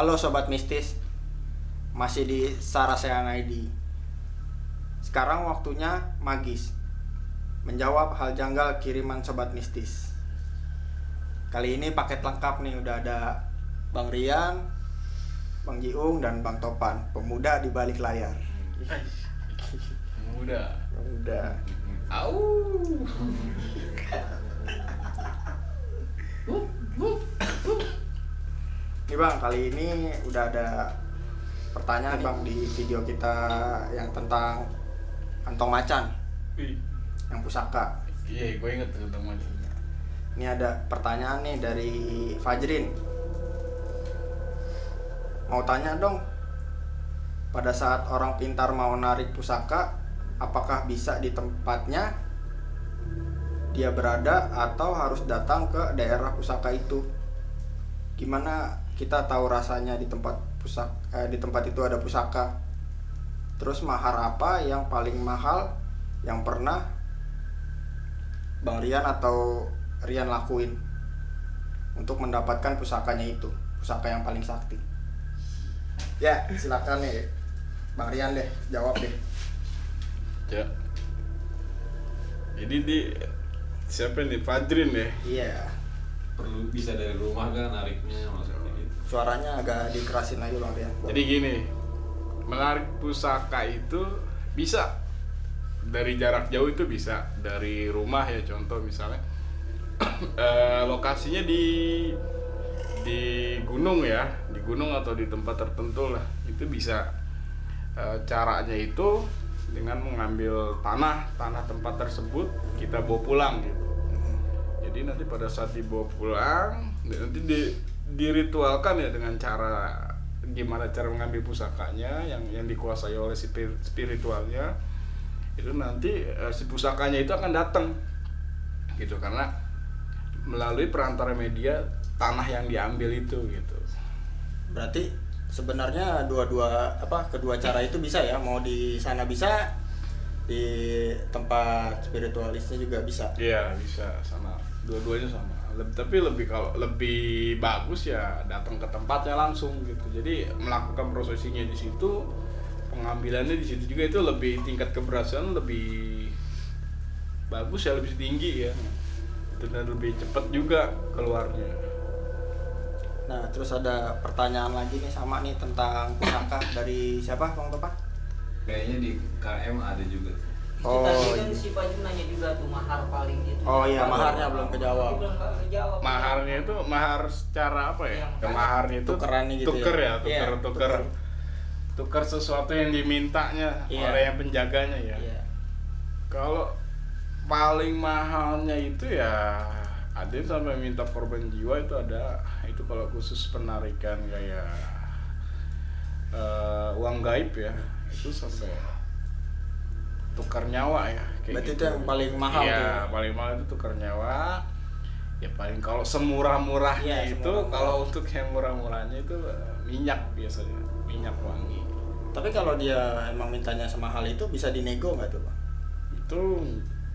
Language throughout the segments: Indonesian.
Halo Sobat Mistis. Masih di Sarasean ID Sekarang waktunya magis Menjawab hal janggal kiriman Sobat Mistis. Kali ini paket lengkap nih Udah ada Bang Rian Bang Jiung dan Bang Topan Pemuda di balik layar. Muda. Udah Au. Nih Bang, kali ini udah ada pertanyaan Bang di video kita yang tentang kantong macan Wih. yang pusaka. Iya, gue inget tuh tentang macam. Ini ada pertanyaan nih dari Fajrin. Mau tanya dong, pada saat orang pintar mau narik pusaka, apakah bisa di tempatnya dia berada atau harus datang ke daerah pusaka itu? Gimana kita tahu rasanya di tempat pusaka eh, di tempat itu ada pusaka? Terus mahar apa yang paling mahal yang pernah Bang Rian atau Rian lakuin untuk mendapatkan pusakanya itu, pusaka yang paling sakti? Ya, silakan nih Bang Rian deh, jawab deh. Ya. Jadi di siapa nih Fajrin ya? Iya, perlu bisa dari rumah kan nariknya maksudnya suaranya agak dikerasin lagi Bang Rian. Jadi gini, menarik pusaka itu bisa. Dari jarak jauh itu bisa. Dari rumah ya contoh misalnya. Eh, lokasinya di di gunung ya. Di gunung atau di tempat tertentu lah. Itu bisa. Eh, caranya itu dengan mengambil tanah tanah tempat tersebut kita bawa pulang gitu. Jadi nanti pada saat dibawa pulang nanti di diritualkan ya dengan cara gimana cara mengambil pusakanya yang yang dikuasai oleh si spir- spiritualnya itu nanti eh, si pusakanya itu akan datang. Gitu karena melalui perantara media tanah yang diambil itu gitu. Berarti sebenarnya dua-dua apa kedua cara itu bisa ya, mau di sana bisa, di tempat spiritualisnya juga bisa. Iya bisa sama dua-duanya sama. Tapi lebih kalau lebih bagus ya datang ke tempatnya langsung gitu. Jadi melakukan prosesinya di situ pengambilannya di situ juga itu lebih tingkat keberhasilan lebih bagus ya lebih tinggi ya. Dan lebih cepat juga keluarnya. Nah, terus ada pertanyaan lagi nih sama nih tentang pusaka dari siapa Bang Topan? kayaknya di KM ada juga Oh, tadi kan iya. si Pak Jun nanya juga tuh mahar paling gitu. Oh iya, Mahar- maharnya belum kejawab. Belum kejawab. maharnya itu mahar secara apa ya Yang Ya, maharnya itu tukerannya gitu tuker ya? ya tuker Iya, tuker tuker. tuker sesuatu yang dimintanya Iya. oleh yang penjaganya ya Iya. Kalau paling mahalnya itu ya ada yang sampai minta korban jiwa itu ada itu kalau khusus penarikan kayak eh, uang gaib ya itu sampai tukar nyawa ya kayak Berarti gitu. itu yang paling mahal Iya, tuh ya? paling mahal itu tukar nyawa ya paling kalau semurah-murahnya Iya, itu semurah-murah. kalau untuk yang murah-murahnya itu eh, minyak biasanya minyak wangi Tapi kalau dia emang mintanya semahal itu bisa dinego nggak tuh Bang? itu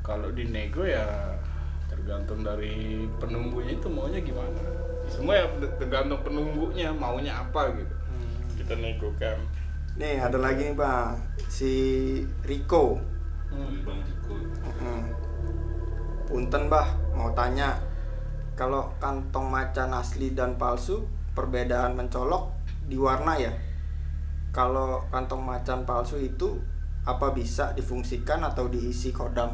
kalau dinego ya tergantung dari penunggunya itu maunya gimana semua ya tergantung penunggunya maunya apa gitu kita nego kan Nih ada lagi nih Bang, si Rico. Bang Mm-mm. Punten bah, mau tanya kalau kantong macan asli dan palsu perbedaan mencolok di warna ya. Kalau kantong macan palsu itu apa bisa difungsikan atau diisi kodam?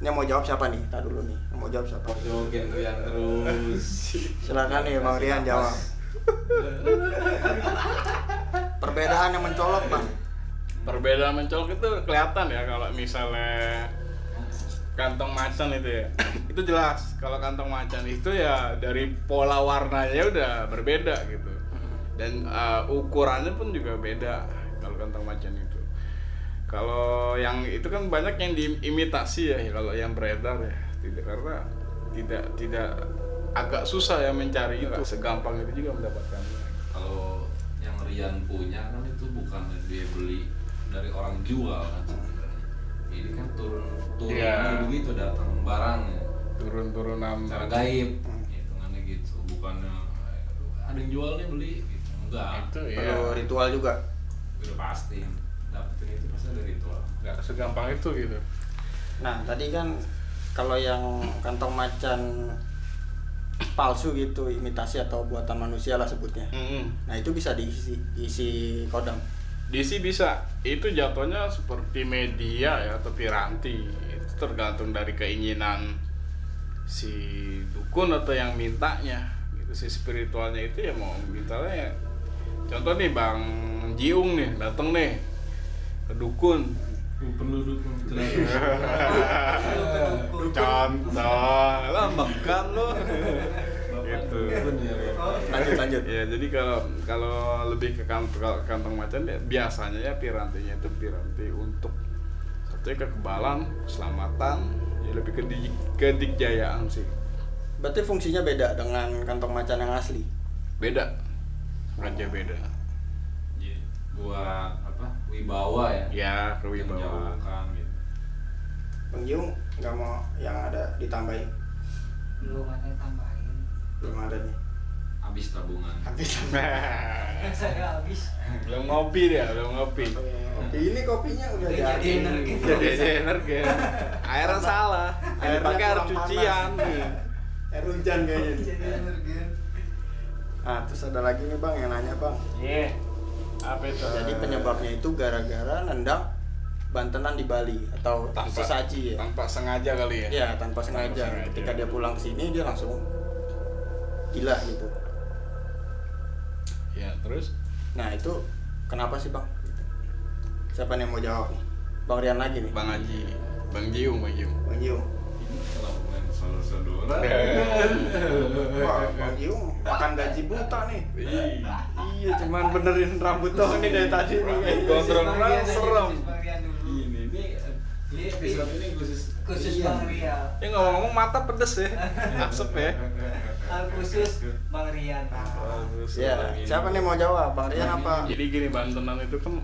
Ini mau jawab siapa nih? Tak dulu nih. Mau jawab siapa? joget yang terus Silakan nih Bang Rian jawab. Perbedaan yang mencolok bang. Perbedaan mencolok itu kelihatan ya kalau misalnya kantong macan itu ya. Itu jelas kalau kantong macan itu ya dari pola warnanya udah berbeda gitu. Dan uh, ukurannya pun juga beda kalau kantong macan itu. Kalau yang itu kan banyak yang diimitasi ya kalau yang beredar ya. Tidak karena tidak tidak agak susah ya mencari itu segampang itu juga mendapatkannya kalau yang Rian punya kan itu bukan dia beli dari orang jual kan sebenarnya ini kan turun turun Iya. begitu datang barangnya turun-turunan secara gaib hitungannya gitu bukannya ada yang jual nih beli gitu. enggak itu ya Perlu ritual juga. udah pasti dapetin itu pasti ada ritual nggak segampang itu gitu Nah, tadi kan kalau yang kantong macan palsu gitu, imitasi atau buatan manusia lah sebutnya. Mm-mm. Nah, itu bisa diisi isi kodam. DC bisa itu jatuhnya seperti media ya atau piranti. Itu tergantung dari keinginan si dukun atau yang mintanya. Gitu si spiritualnya itu ya mau mintanya ya contoh nih bang Jiung nih dateng nih ke dukun. Perlu dukung contoh lambakan lo gitu Lanjut lanjut. ya jadi kalau kalau lebih ke kantong, kantong macan ya biasanya ya pirantinya itu piranti untuk satunya kekebalan keselamatan ya lebih ke di, kedikjayaan sih. Berarti fungsinya beda dengan kantong macan yang asli. beda. Raja beda. Jadi, buat apa? Wibawa ya? Ya kewibawaan menjauhkan gitu. Nggak mau yang ada ditambahin? belum ada yang tambahin Belum ada nih. habis tabungan Habis. saya habis belum ngopi dia belum ngopi Ini kopinya udah jadi. jadi energi. jadi energi airnya salah air pakai air cucian. Air hujan kayaknya. jadi energen Nah, terus ada lagi nih Bang yang nanya Bang. iya apa itu Jadi penyebabnya itu gara-gara nendang bantenan di Bali atau tanpa sesaji ya. tanpa sengaja kali ya Ya, tanpa sengaja. sengaja. Ketika dia pulang ke sini dia langsung gila gitu. ya terus Nah, itu kenapa sih, Bang? Siapa nih yang mau jawab nih? Bang Rian lagi nih. bang Haji bang Jiung bang Jiung Bang Jiung. bukan saudara-saudara Wah, Bang Jiung makan gaji buta nih. Iya, cuman benerin rambut doang nih dari tadi nih. Gondrong serem. ini ini episode ini khusus khusus Iya. Bang Rian Ya ngomong-ngomong mata pedes ya, asep ya. Hal khusus Bang Rian Ya, siapa nih mau jawab? Bang Rian apa? Jadi gini bantenan itu kan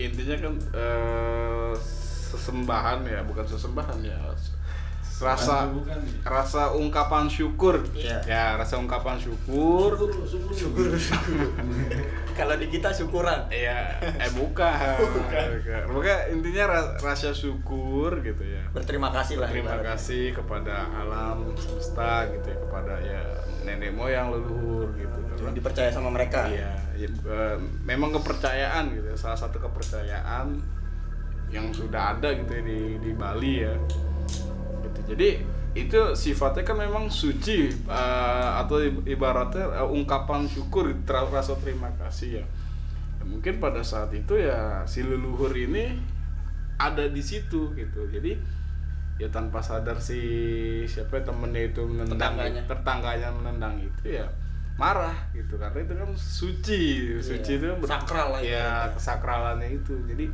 intinya kan eh, sesembahan ya, bukan sesembahan ya. Rasa bukan rasa ungkapan syukur. Iya. Ya, rasa ungkapan syukur. syukur syukur Kalau di kita syukuran. Iya, eh bukan. bukan. Bukan intinya ra- rasa syukur gitu ya. Berterima kasih lah. Terima kasih kepada alam semesta gitu ya, kepada ya nenek moyang leluhur gitu. Yang Karena dipercaya sama mereka. Iya, ya, eh, memang kepercayaan gitu, ya, salah satu kepercayaan yang sudah ada gitu ya di di Bali ya. Jadi itu sifatnya kan memang suci eh, atau ibaratnya eh, ungkapan syukur, ter- rasa terima kasih ya. Ya, Mungkin pada saat itu ya si leluhur ini ada di situ gitu. Jadi ya tanpa sadar si siapa ya, temennya itu menendang Tetangganya. tetangganya menendang itu ya marah gitu karena itu kan suci suci Iya, itu ber- sakral lah ya ibaratnya. kesakralannya itu jadi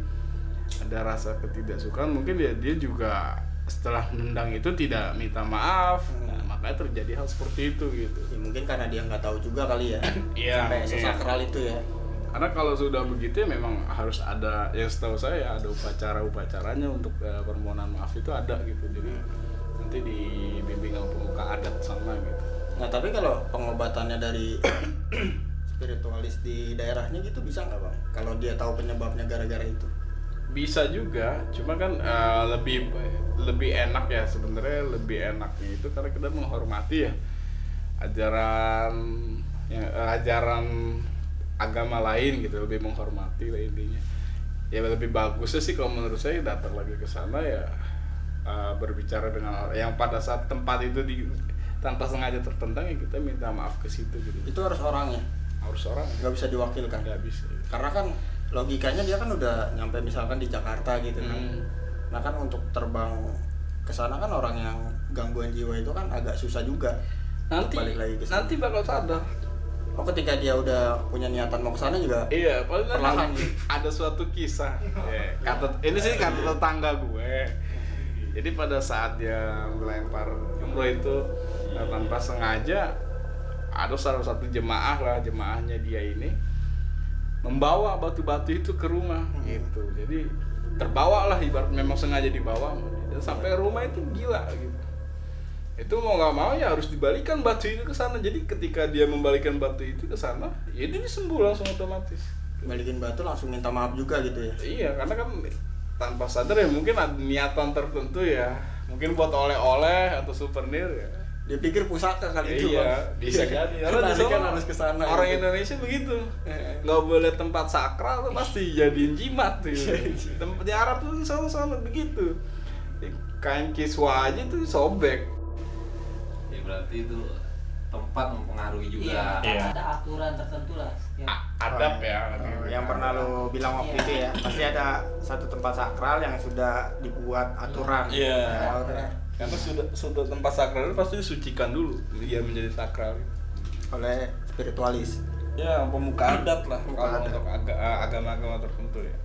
ada rasa ketidaksukaan mungkin ya dia juga setelah menendang itu tidak minta maaf Hmm. nah, makanya terjadi hal seperti itu gitu Ya, mungkin karena dia nggak tahu juga kali ya. Iya, Sampai iya. sesakral itu ya. karena kalau sudah begitu ya memang harus ada yang setahu saya ada upacara upacaranya untuk eh, permohonan maaf itu ada gitu jadi nanti dibimbing pemuka adat sama gitu Nah tapi kalau pengobatannya dari spiritualis di daerahnya gitu bisa nggak bang? Kalau dia tahu penyebabnya gara-gara itu? Bisa juga cuma kan eh, lebih lebih enak ya sebenarnya lebih enaknya itu karena kita menghormati ya ajaran ya, ajaran agama lain gitu lebih menghormati lah intinya. Ya lebih bagusnya sih kalau menurut saya datang lagi ke sana ya eh, berbicara dengan orang yang pada saat tempat itu di tanpa sengaja tertendang ya kita minta maaf ke situ gitu. Itu harus orangnya, harus orang. Nggak bisa diwakilkan. nggak bisa. Karena kan logikanya dia kan udah nyampe misalkan di Jakarta gitu kan. Hmm. Nah kan untuk terbang ke sana kan orang yang gangguan jiwa itu kan agak susah juga. nanti Balik lagi ke sana. nanti bakal sadar Oh ketika dia udah punya niatan mau ke sana juga Iya, paling Perlahan. ada, ada suatu kisah. Ya, kata ini sih kata tetangga gue. Jadi pada saat dia melempar umroh itu tanpa sengaja ada salah satu jemaah lah jemaahnya dia ini membawa batu-batu itu ke rumah gitu. Jadi terbawa lah ibarat memang sengaja dibawa. Dan sampai rumah itu gila gitu. itu mau nggak mau ya harus dibalikan batu itu ke sana. Jadi ketika dia membalikan batu itu ke sana ya dia disembuh langsung otomatis. Balikin batu langsung minta maaf juga gitu ya? Iya karena kan tanpa sadar ya mungkin ada niatan tertentu ya. Mungkin buat oleh-oleh atau souvenir ya dia pikir pusaka kali itu iya Bang. bisa jadi Karena di Balikan sana harus ke sana orang gitu. Indonesia begitu nggak boleh tempat sakral tuh pasti jadiin jimat tuh tempat di Arab tuh sama-sama begitu kain kiswa aja tuh sobek ya berarti itu tempat mempengaruhi juga Iya, Iya. ada aturan tertentu lah. Yang adab ya Oh, yang pernah lo bilang waktu Iya. itu ya pasti ada satu tempat sakral yang sudah dibuat aturan Iya. Karena sudah sudah tempat sakral itu pasti disucikan dulu biar menjadi sakral. Oleh spiritualis. Ya pemuka adat lah Pemuka kalau adat. untuk aga- agama-agama tertentu ya.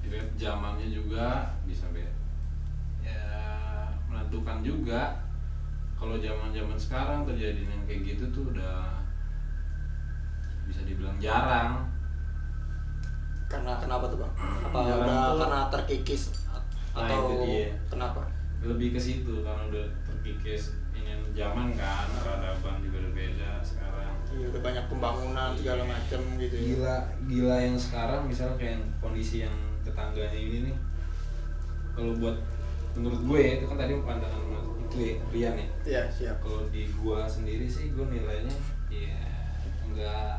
Jadi zamannya juga bisa beda ya menentukan juga. Kalau zaman zaman sekarang terjadi yang kayak gitu tuh udah bisa dibilang jarang. Karena kenapa tuh bang? Apa udah karena terkikis Nah, atau itu dia. kenapa lebih ke situ karena udah terkikis ini zaman kan peradaban juga udah beda sekarang. Iya, udah banyak pembangunan segala macam gitu ya. gila gila yang sekarang misalnya kayak kondisi yang tetangganya ini nih. Kalau buat menurut gue itu kan tadi pandangan Mas itu ya Rian ya. Iya siap. kalau di gua sendiri sih gua nilainya ya enggak.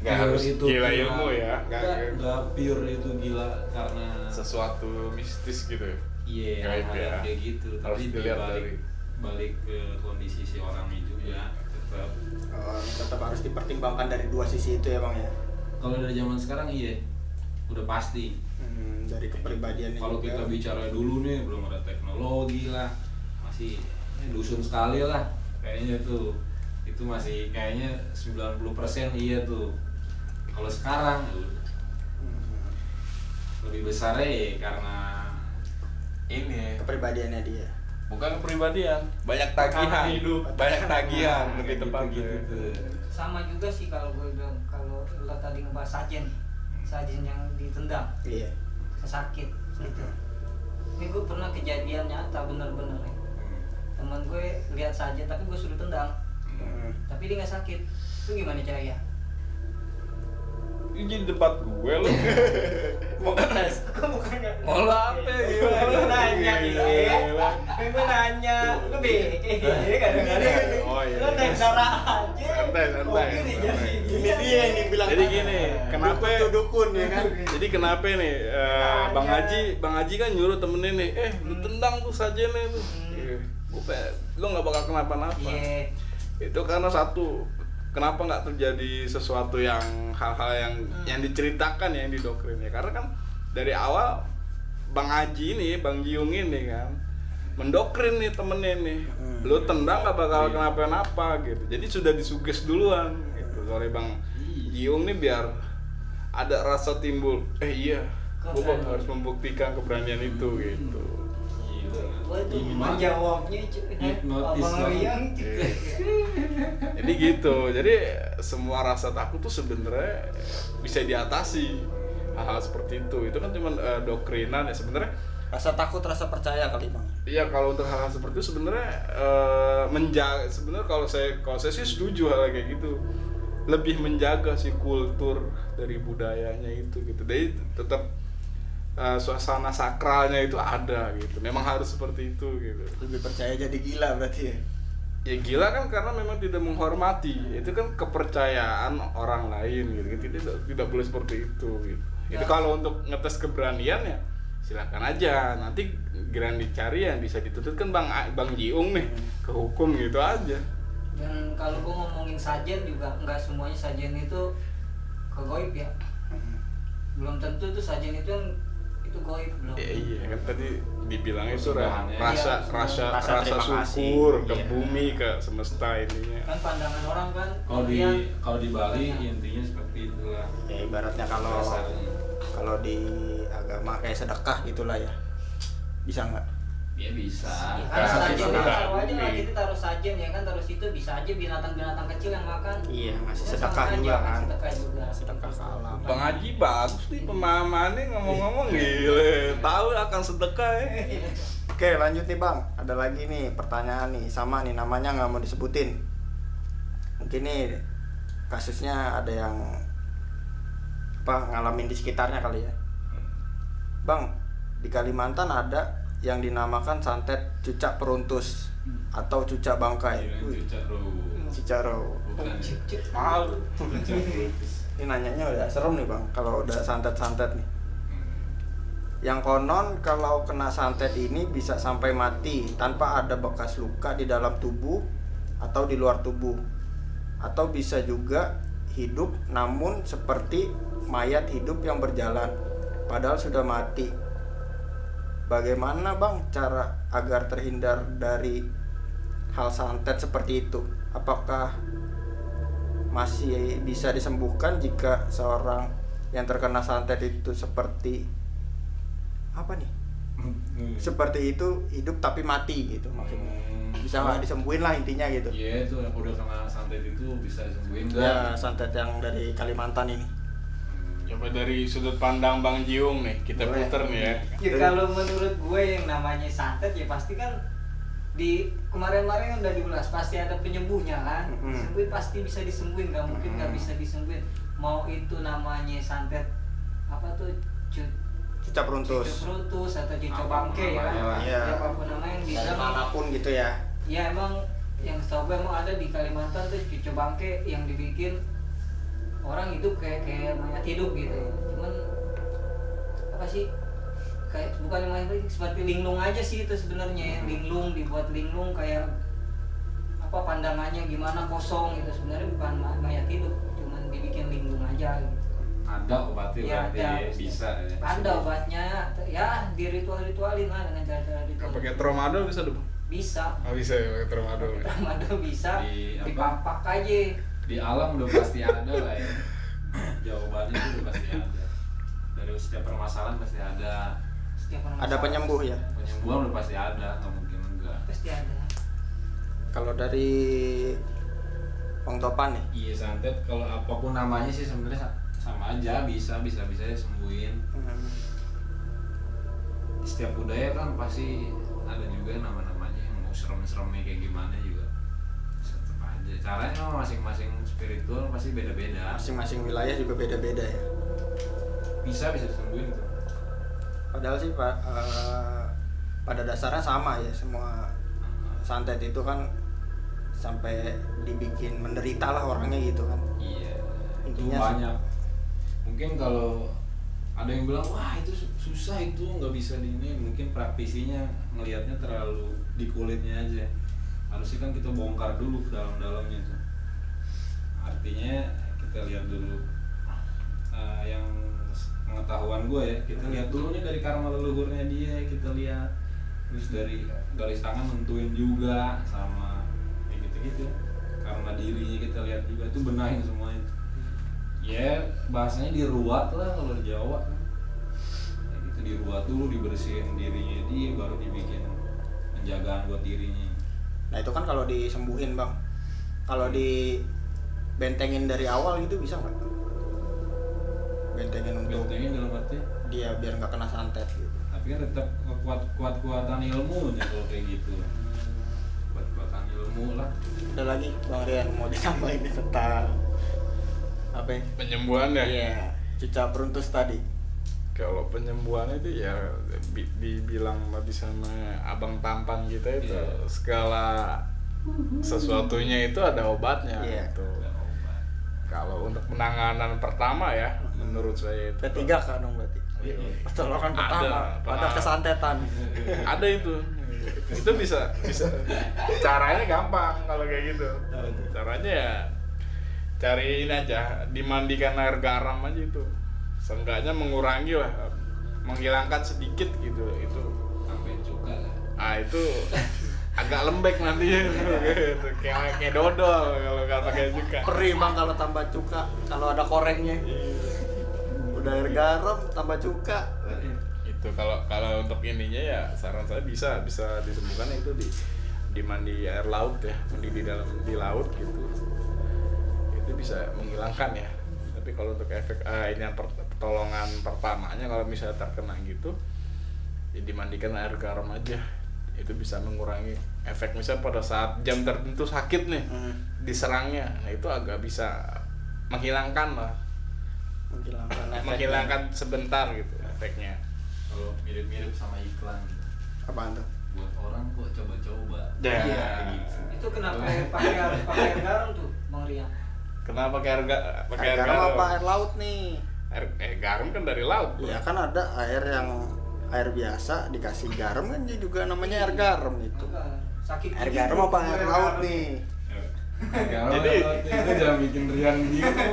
Nggak harus gila ilmu ya, enggak, enggak pure itu gila karena sesuatu mistis gitu ya iya Gaib hal ya. yang kayak gitu Harus tapi dilihat balik dari- balik ke kondisi si orangnya juga tetap Oh, tetap harus dipertimbangkan dari dua sisi itu ya bang ya. kalau dari zaman sekarang iya udah pasti Hmm, dari kepribadiannya kalau juga. kita bicara dulu nih belum ada teknologi lah masih eh, dusun sekali lah kayaknya tuh itu masih kayaknya 90% iya tuh kalau sekarang udah. Hmm, lebih besar ya karena ini kepribadiannya dia. bukan kepribadian banyak tagihan hidup. banyak tagihan lebih Gitu, tepatnya gitu, gitu. sama juga sih kalau gue bilang kalau lo tadi ngebahas sajen sajen yang ditendang Iya. sakit gitu ini gue pernah kejadian nyata bener-bener ya. teman gue lihat saja tapi gue suruh tendang Hmm. tapi dia nggak sakit itu gimana caranya ini jadi debat gue loh Mau ngetes. Kok bukannya mau lo apa Gue nanya Gila. Gue nanya Lu BE kadang-kadang Oh, iya. Lu naik darah aja Santai, santai, Ini dia yang dibilang. Jadi gini, kenapa Dukun ya kan? Jadi kenapa nih eh, Bang Haji, Bang Haji kan nyuruh temennya nih, eh lu tendang tuh saja nih tuh. Hmm. Gue lu nggak bakal kenapa-napa. Iya Itu karena satu, kenapa nggak terjadi sesuatu yang hal-hal yang Hmm. yang diceritakan ya, yang didoktrin ya? Karena kan dari awal Bang Haji ini, Bang Giung ini kan mendokrin nih temennya nih, Hmm. lu tendang nggak bakal Iya. kenapa-napa gitu. Jadi sudah disuges duluan gitu oleh Bang Giung nih biar ada rasa timbul, eh iya, gue harus membuktikan keberanian itu gitu. Gue tuh Abang banget. Rian Iya. Jadi gitu. Jadi semua rasa takut tuh sebenarnya bisa diatasi hal-hal seperti itu. Itu kan cuma eh, doktrinan ya sebenarnya. Rasa takut, rasa percaya kali bang. Iya kalau untuk hal-hal seperti itu sebenarnya eh, menjaga sebenarnya kalau saya kalau saya sih setuju hal kayak gitu. Lebih menjaga si kultur dari budayanya itu gitu. Jadi tetap eh, suasana sakralnya itu ada gitu. Memang harus seperti itu gitu. Lebih percaya jadi gila berarti ya. ya gila kan karena memang tidak menghormati. Itu kan kepercayaan orang lain gitu. Tidak tidak boleh seperti itu gitu. Itu Ya. kalau untuk ngetes keberanian ya silakan aja. Nanti geran dicari yang bisa dituntut. Kan bang bang Jiung nih ke hukum gitu aja. Dan kalau gue ngomongin sajen juga nggak semuanya sajen itu ke goib ya Belum tentu tuh sajen itu yang itu goib belum ya, iya kan tadi dibilang itu rasa Iya, rasa rasa rasa, kasih. syukur ke Iya. bumi ke semesta ininya Kan pandangan orang kan kalau di kalau di Bali banyak. intinya seperti itulah Ya ibaratnya kalau kalau di agama kayak sedekah gitulah ya. Bisa nggak? Ya bisa kan sajen aja lah kita taruh sajen ya kan taruh situ bisa aja binatang-binatang kecil yang makan Iya, ngasih Ya, sedekah juga kan. sedekah juga Sedekah ke alam. Bang Haji bagus nih pemahamannya ngomong-ngomong gile tahu akan sedekah ya Oke lanjut nih bang, ada lagi nih pertanyaan nih sama nih namanya nggak mau disebutin. Mungkin nih kasusnya ada yang apa ngalamin di sekitarnya kali ya. Bang, di Kalimantan ada yang dinamakan santet cucak peruntus atau cucak bangkai. Wih, cucak ro. Cucak roh. Mahal rotis. Ini nanyanya udah serem nih bang, kalau udah santet-santet nih. Yang konon kalau kena santet ini bisa sampai mati tanpa ada bekas luka di dalam tubuh atau di luar tubuh. Atau bisa juga hidup namun seperti mayat hidup yang berjalan padahal sudah mati. Bagaimana Bang cara agar terhindar dari hal santet seperti itu? Apakah masih bisa disembuhkan jika seorang yang terkena santet itu seperti apa nih seperti itu hidup tapi mati gitu maksudnya Hmm. bisa nggak disembuhin lah intinya gitu Iya itu yang udah kena santet itu bisa disembuhin ya santet yang dari Kalimantan ini Hmm. Coba dari sudut pandang Bang Jiung nih kita Boleh. puter nih ya Ya kalau menurut gue yang namanya santet ya pasti kan di kemarin-kemarin udah diulas pasti ada penyembuhnya kan Mm-mm. disembuhin pasti bisa disembuhin nggak mungkin nggak bisa disembuhin mau itu namanya santet apa tuh cu- cucap runtus cucu brutus atau Apa pun bangke ya kan. Iya. Ya, apa pun namanya yang bisa mana pun gitu ya ya emang yang setahu gue emang ada di Kalimantan tuh cucu bangke yang dibikin orang hidup kayak kayak mayat hidup gitu ya. cuman apa sih kayak bukan mayat hidup, seperti linglung aja sih itu sebenarnya ya linglung dibuat linglung kayak apa pandangannya gimana kosong gitu sebenarnya bukan ma- mayat hidup cuman dibikin linglung aja gitu Ada obatnya Ya, berarti ada. bisa ya. ada obatnya ya di ritual ritualin lah dengan cara-cara Nggak ritual pakai tramadol bisa Bang? bisa nggak bisa ya pakai tramadol ya? Tramadol bisa Di apa? dipapak aja Di alam udah pasti ada lah ya. Jawabannya itu udah pasti ada. Dari setiap permasalahan pasti ada. setiap orang ada penyembuh ya Penyembuhan udah pasti ada, nggak mungkin enggak. pasti ada kalau dari Bang Topan nih Iya santet kalau apa pun namanya sih sebenarnya sa- sama aja bisa bisa bisa sembuhin. Hmm. Setiap budaya kan pasti ada juga nama-namanya yang mau serem-seremnya kayak gimana juga. Caranya masing-masing spiritual pasti beda-beda. masing-masing wilayah juga beda-beda ya Bisa bisa disembuhin tuh. padahal sih Pak eh, pada dasarnya sama ya semua santet itu kan sampai dibikin menderita lah orangnya gitu kan Iya, itu Intinya sih- banyak. Mungkin kalau ada yang bilang wah itu su- susah itu nggak bisa di ini, mungkin praktisinya ngelihatnya terlalu di kulitnya aja. Harusnya kan kita bongkar dulu ke dalam-dalamnya tuh. Artinya kita lihat dulu. Eh, yang pengetahuan gue ya, kita lihat dulu nih dari karma leluhurnya dia, kita lihat. Terus dari garis tangan nentuin juga sama kayak gitu-gitu. Karena dirinya kita lihat juga itu benahin semuanya. Ya bahasanya diruat lah kalau di Jawa. Kayak gitu diruat dulu dibersihin dirinya dia baru dibikin penjagaan buat dirinya nah itu kan kalau disembuhin bang. Kalau di bentengin dari awal gitu bisa nggak? Bentengin untuk bentengin dalam arti? Dia biar nggak kena santet gitu. Tapi kan tetap kuat kuat kuatan ilmunya kalau kayak gitu. Kuat kuatan ilmu lah. Ada lagi bang Rian mau ditambahin tentang apa ya? Penyembuhan ya iya cucap runtus tadi kalau penyembuhan itu ya bi- dibilang tadi sama abang tampan kita itu Iya. segala sesuatunya itu ada obatnya Iya. gitu. Ada obat. Kalau untuk penanganan pertama ya menurut saya itu P3 kan dong berarti Iya. pertolongan Ada, pertama pada pertama. kesantetan ada itu itu bisa bisa caranya gampang kalau kayak gitu caranya ya cari ini aja dimandikan air garam aja itu seenggaknya mengurangi lah menghilangkan sedikit gitu itu. Sampai cuka lah. Ah itu agak lembek nanti. Gitu. kayak kayak dodol kalau nggak pakai cuka. Perih bang kalau tambah cuka kalau ada korengnya. Udah air garam tambah cuka. Itu kalau kalau untuk ininya ya saran saya bisa bisa disembuhkan itu di di mandi air laut ya mandi di dalam di laut gitu. Itu bisa menghilangkan ya. Tapi kalau untuk efek eh, ini yang per- pertolongan pertamanya kalau misalnya terkena gitu ya dimandikan air garam aja itu bisa mengurangi efek misalnya pada saat jam tertentu sakit nih Hmm. diserangnya nah itu agak bisa menghilangkan lah menghilangkan efeknya. menghilangkan sebentar gitu efeknya kalau mirip-mirip sama iklan gitu. apaan tuh buat orang kok coba-coba Ya. Iya, gitu Itu kenapa pakai harus pakai garam tuh, Bang Rian? kenapa pakai air ga- pakai air garam apa air laut nih air eh garam kan dari laut Bro. ya kan ada air yang air biasa dikasih garam kan dia juga namanya air garam itu Enggak, sakit air gigi garam apa air air laut garam. nih Jadi- Jadi itu jangan bikin Rian gitu.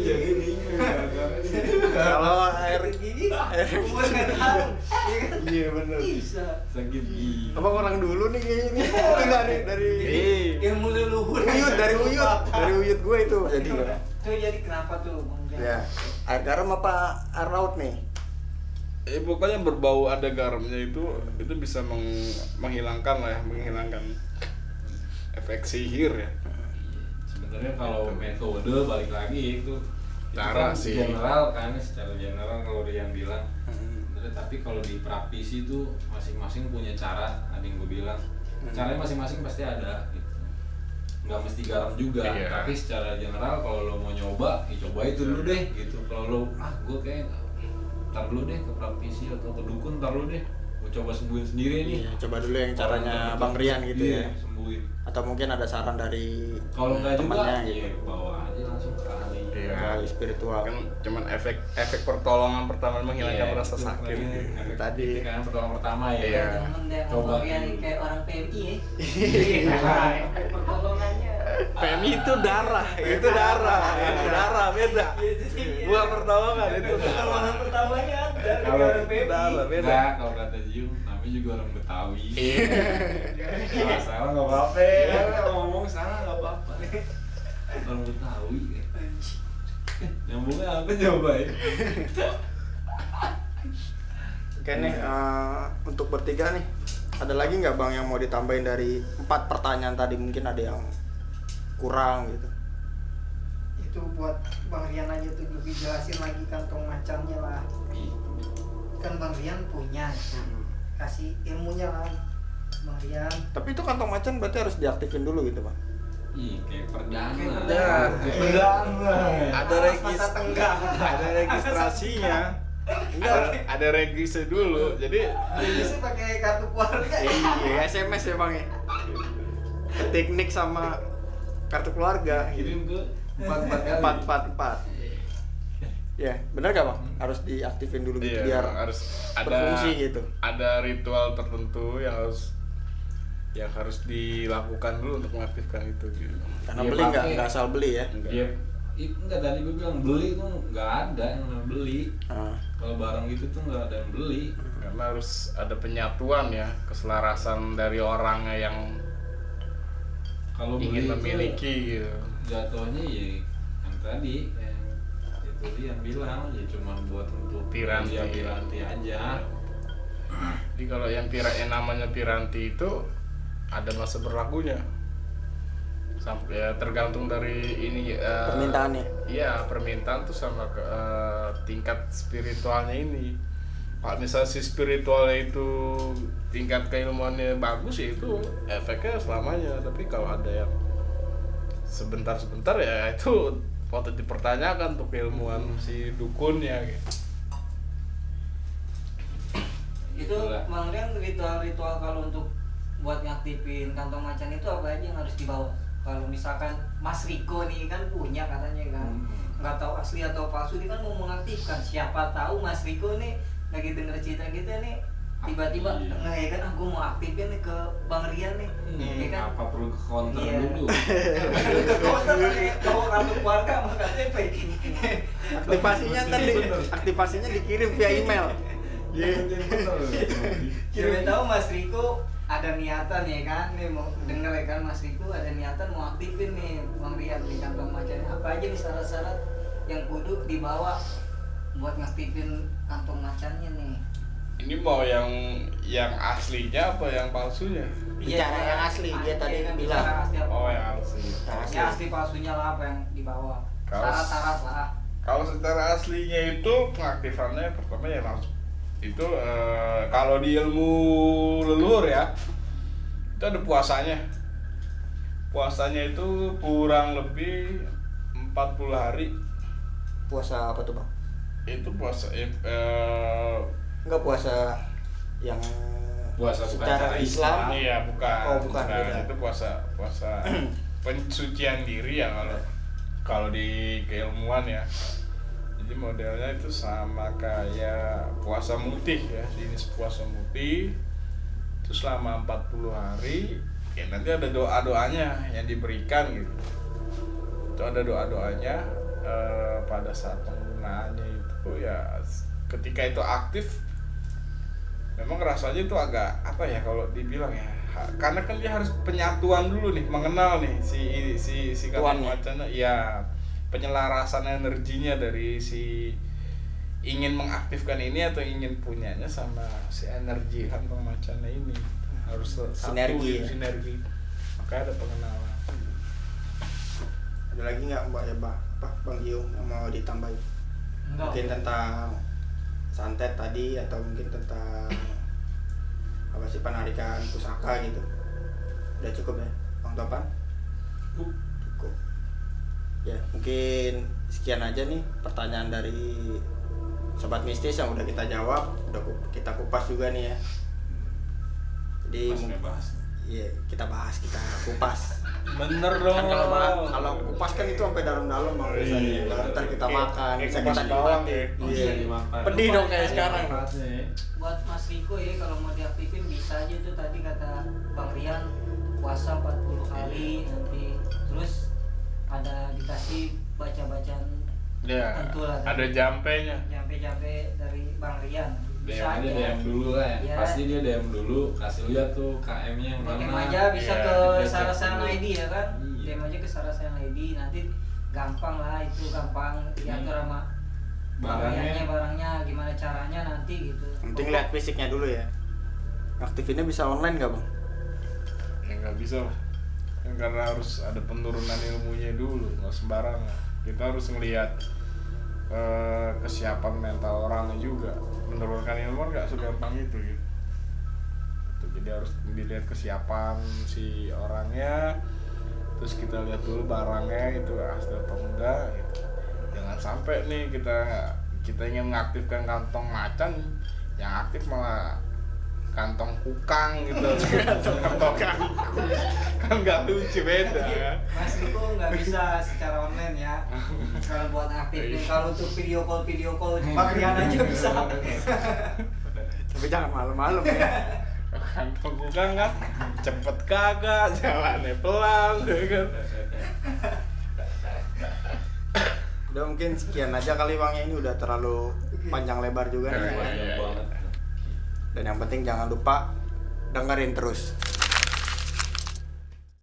Jadi bingung. kalau air gigi, air tahu. Iya iya bener Bisa. Sakit gigi. apa orang dulu nih kayaknya nih itu nggak nih dari Iya. Ilmu leluhur. uyut dari uyut dari uyut gue itu jadi Tuh jadi kenapa tuh, ya air garam apa air laut nih? Eh, pokoknya berbau ada garamnya itu itu bisa meng- menghilangkan lah ya menghilangkan efek sihir ya. Sebenarnya kalau metode balik lagi itu itu Cara kan sih. general kan secara general kalau Rian bilang. Sebenarnya tapi kalau di praktisi itu masing-masing punya cara ada yang gue bilang. Caranya masing-masing pasti ada gitu nggak mesti garam juga Iya. tapi secara general kalau lo mau nyoba ya coba itu dulu deh gitu kalau lo ah gue kayak ntar dulu deh ke praktisi atau ke dukun ntar dulu deh gue coba sembuhin sendiri nih Iya, coba dulu yang caranya Bang Rian gitu iya, ya sembuhin atau mungkin ada saran dari kalau nggak juga ya gitu bawa aja langsung ke ahli Iya. Spiritual kan cuman efek efek pertolongan pertama menghilangkan Iya, rasa sakit gitu. efek Tadi. itu kan pertolongan pertama ya Iya. Temen deh, Coba. Bang Rian nih kayak orang PMI ya. Iya. PMI itu darah itu darah itu darah beda Iya, jadi, bukan pertolongan itu Pertolongan pertamanya ada kayak Kalau orang PMI. darah beda Enggak, kalau kata Jiu, namanya juga orang Betawi. Iya. Salah nggak apa-apa. Ya, ngomong salah nggak apa-apa. Orang Betawi. ya. Nyambungnya apa coba ya? Oke nih eh, untuk bertiga nih ada lagi nggak bang yang mau ditambahin dari empat pertanyaan tadi mungkin ada yang kurang gitu Itu buat Bang Rian aja tuh lebih jelasin lagi kantong macannya lah. Kan Bang Rian punya. Kasih ilmunya lah. Bang Rian. tapi itu kantong macan berarti harus diaktifin dulu gitu bang Ih, kayak perdana. Kayak perdana. Kayak perdana. ada Alas regis mata tenggang. ada registrasinya ada ada registrasi dulu jadi sih pakai kartu keluarga. iya SMS ya bang ya teknik sama kartu keluarga Kirim ke empat empat kali. empat empat empat ya benar gak bang harus diaktifin dulu gitu iya, biar harus ada berfungsi gitu ada ritual tertentu yang harus yang harus dilakukan dulu untuk mengaktifkan itu gitu. karena Iya, beli nggak nggak asal beli ya Enggak. Iya. Itu enggak tadi gue bilang beli tuh nggak ada yang beli. Ah, Kalau barang gitu tuh nggak ada yang beli. karena harus ada penyatuan ya keselarasan dari orangnya yang Kalau ingin memiliki gitu jatuhnya ya yang tadi. Yang itu dia yang bilang ya cuma buat untuk Piranti. ya piranti aja. Jadi kalau yang pira yang namanya piranti itu ada masa berlakunya. Sampai ya, tergantung dari ini eh, Permintaannya. iya permintaan tuh sama ke, eh, tingkat spiritualnya ini kalau misalnya si spiritualnya itu tingkat keilmuannya bagus ya itu efeknya selamanya. Tapi kalau ada yang sebentar-sebentar ya itu patut dipertanyakan untuk keilmuan si dukunnya gitu. itu Rian ritual-ritual kalau untuk buat ngaktifin kantong macan itu apa aja yang harus dibawa? Kalau misalkan Mas Riko nih kan punya katanya kan. Hmm. nggak tahu asli atau palsu dia kan mau mengaktifkan. Siapa tahu Mas Riko nih lagi denger cerita kita nih tiba-tiba Iya. nggak ya kan aku mau aktifin nih ke Bang Rian nih. Hmm, ya kan? apa perlu ke counter Iya. dulu? Ke kota pakai bawa kartu keluarga sama KTP aktivasinya tadi aktivasinya dikirim via email. Iya, bener. Siapa tahu Mas Riko ada niatan ya kan nih mau denger ya kan Mas Riko ada niatan mau aktifin nih Bang Rian di kantong macan. Apa aja nih syarat-syarat yang kudu dibawa buat ngaktifin kantong macannya nih Ini mau yang yang aslinya apa yang palsunya? Bicara yang asli, dia Ah, tadi iya kan, bilang. asli? Oh yang asli. Yang asli. Ya asli palsunya lah apa yang dibawa Kalau- syarat-syarat lah Kalau secara aslinya itu pengaktifannya pertama ya langsung itu eh, kalau di ilmu leluhur ya itu ada puasanya puasanya itu kurang lebih 40 hari Puasa apa tuh bang? Itu puasa eh, eh, Enggak puasa yang Puasa bukan secara cara Islam. Islam. iya bukan Oh, bukan, beda. itu puasa puasa pensucian diri ya kalau kalau di keilmuan ya jadi modelnya itu sama kayak puasa mutih ya jenis puasa mutih itu selama 40 hari ya nanti ada doa doanya yang diberikan gitu itu ada doa doanya pada saat penggunaannya itu ya ketika itu aktif memang rasanya itu agak apa ya kalau dibilang ya karena kan dia harus penyatuan dulu nih mengenal nih si si si Tuannya. macan ya penyelarasan energinya dari si ingin mengaktifkan ini atau ingin punyanya sama si energi kantong macannya ini harus satu, Sinergi ya. sinergi maka ada pengenalan Ada lagi nggak mbak ya mbak? Apa bang Gio yang mau ditambahin? Enggak Mungkin tentang santet tadi atau mungkin tentang apa sih penarikan pusaka gitu. Udah cukup ya, bang Topan? Cukup. Ya mungkin sekian aja nih pertanyaan dari sobat mistis yang udah kita jawab, udah kita kupas juga nih ya. Jadi. Iya, kita bahas, kita kupas. bener dong Kan kalau kalau kupas kan itu sampai dalam-dalam bang biasanya. Iya. Ntar kita makan, bisa kita nikmati. ya. Iya. bisa dimakan. Pedih dong kayak sekarang. Buat Mas Riko ya kalau mau diaktifin bisa aja tuh tadi kata Bang Rian puasa 40 kali nanti terus ada dikasih baca-bacaan ya Tentu lah. ada jampenya jampe-jampe dari Bang Rian DM bisa aja DM dulu lah ya. Iya. Pasti dia DM dulu, kasih lihat tuh KM-nya yang DM mana. aja bisa Iya, ke Sarasan. ID ya kan Iya. DM aja ke Sarasan ID nanti gampang lah itu gampang diatur Hmm. sama Barangnya. barangnya barangnya gimana caranya nanti gitu Penting lihat fisiknya dulu ya. Aktifinnya bisa online nggak bang? ya nggak bisa lah kan karena harus ada penurunan ilmunya dulu nggak sembarangan kita harus ngelihat eh, kesiapan mental orangnya juga menurunkan ilmu nggak segampang itu gitu Tuh, jadi harus dilihat kesiapan si orangnya terus kita lihat dulu barangnya itu asli atau enggak gitu. jangan sampai nih kita kita ingin mengaktifkan kantong macan yang aktif malah kantong kukang gitu. Kantong kukang. kan nggak lucu beda. Ya Mas Riko nggak bisa secara online ya. Kalau buat aktif nih kalau untuk video call video call Bang Rian aja bisa. Tapi jangan malam-malam ya. kantong kukang kan cepet kagak jalannya pelan ya kan. Udah mungkin sekian aja kali bang. Ya ini udah terlalu panjang lebar juga nih. Iya, Panjang iya, iya. banget. Dan yang penting jangan lupa dengerin terus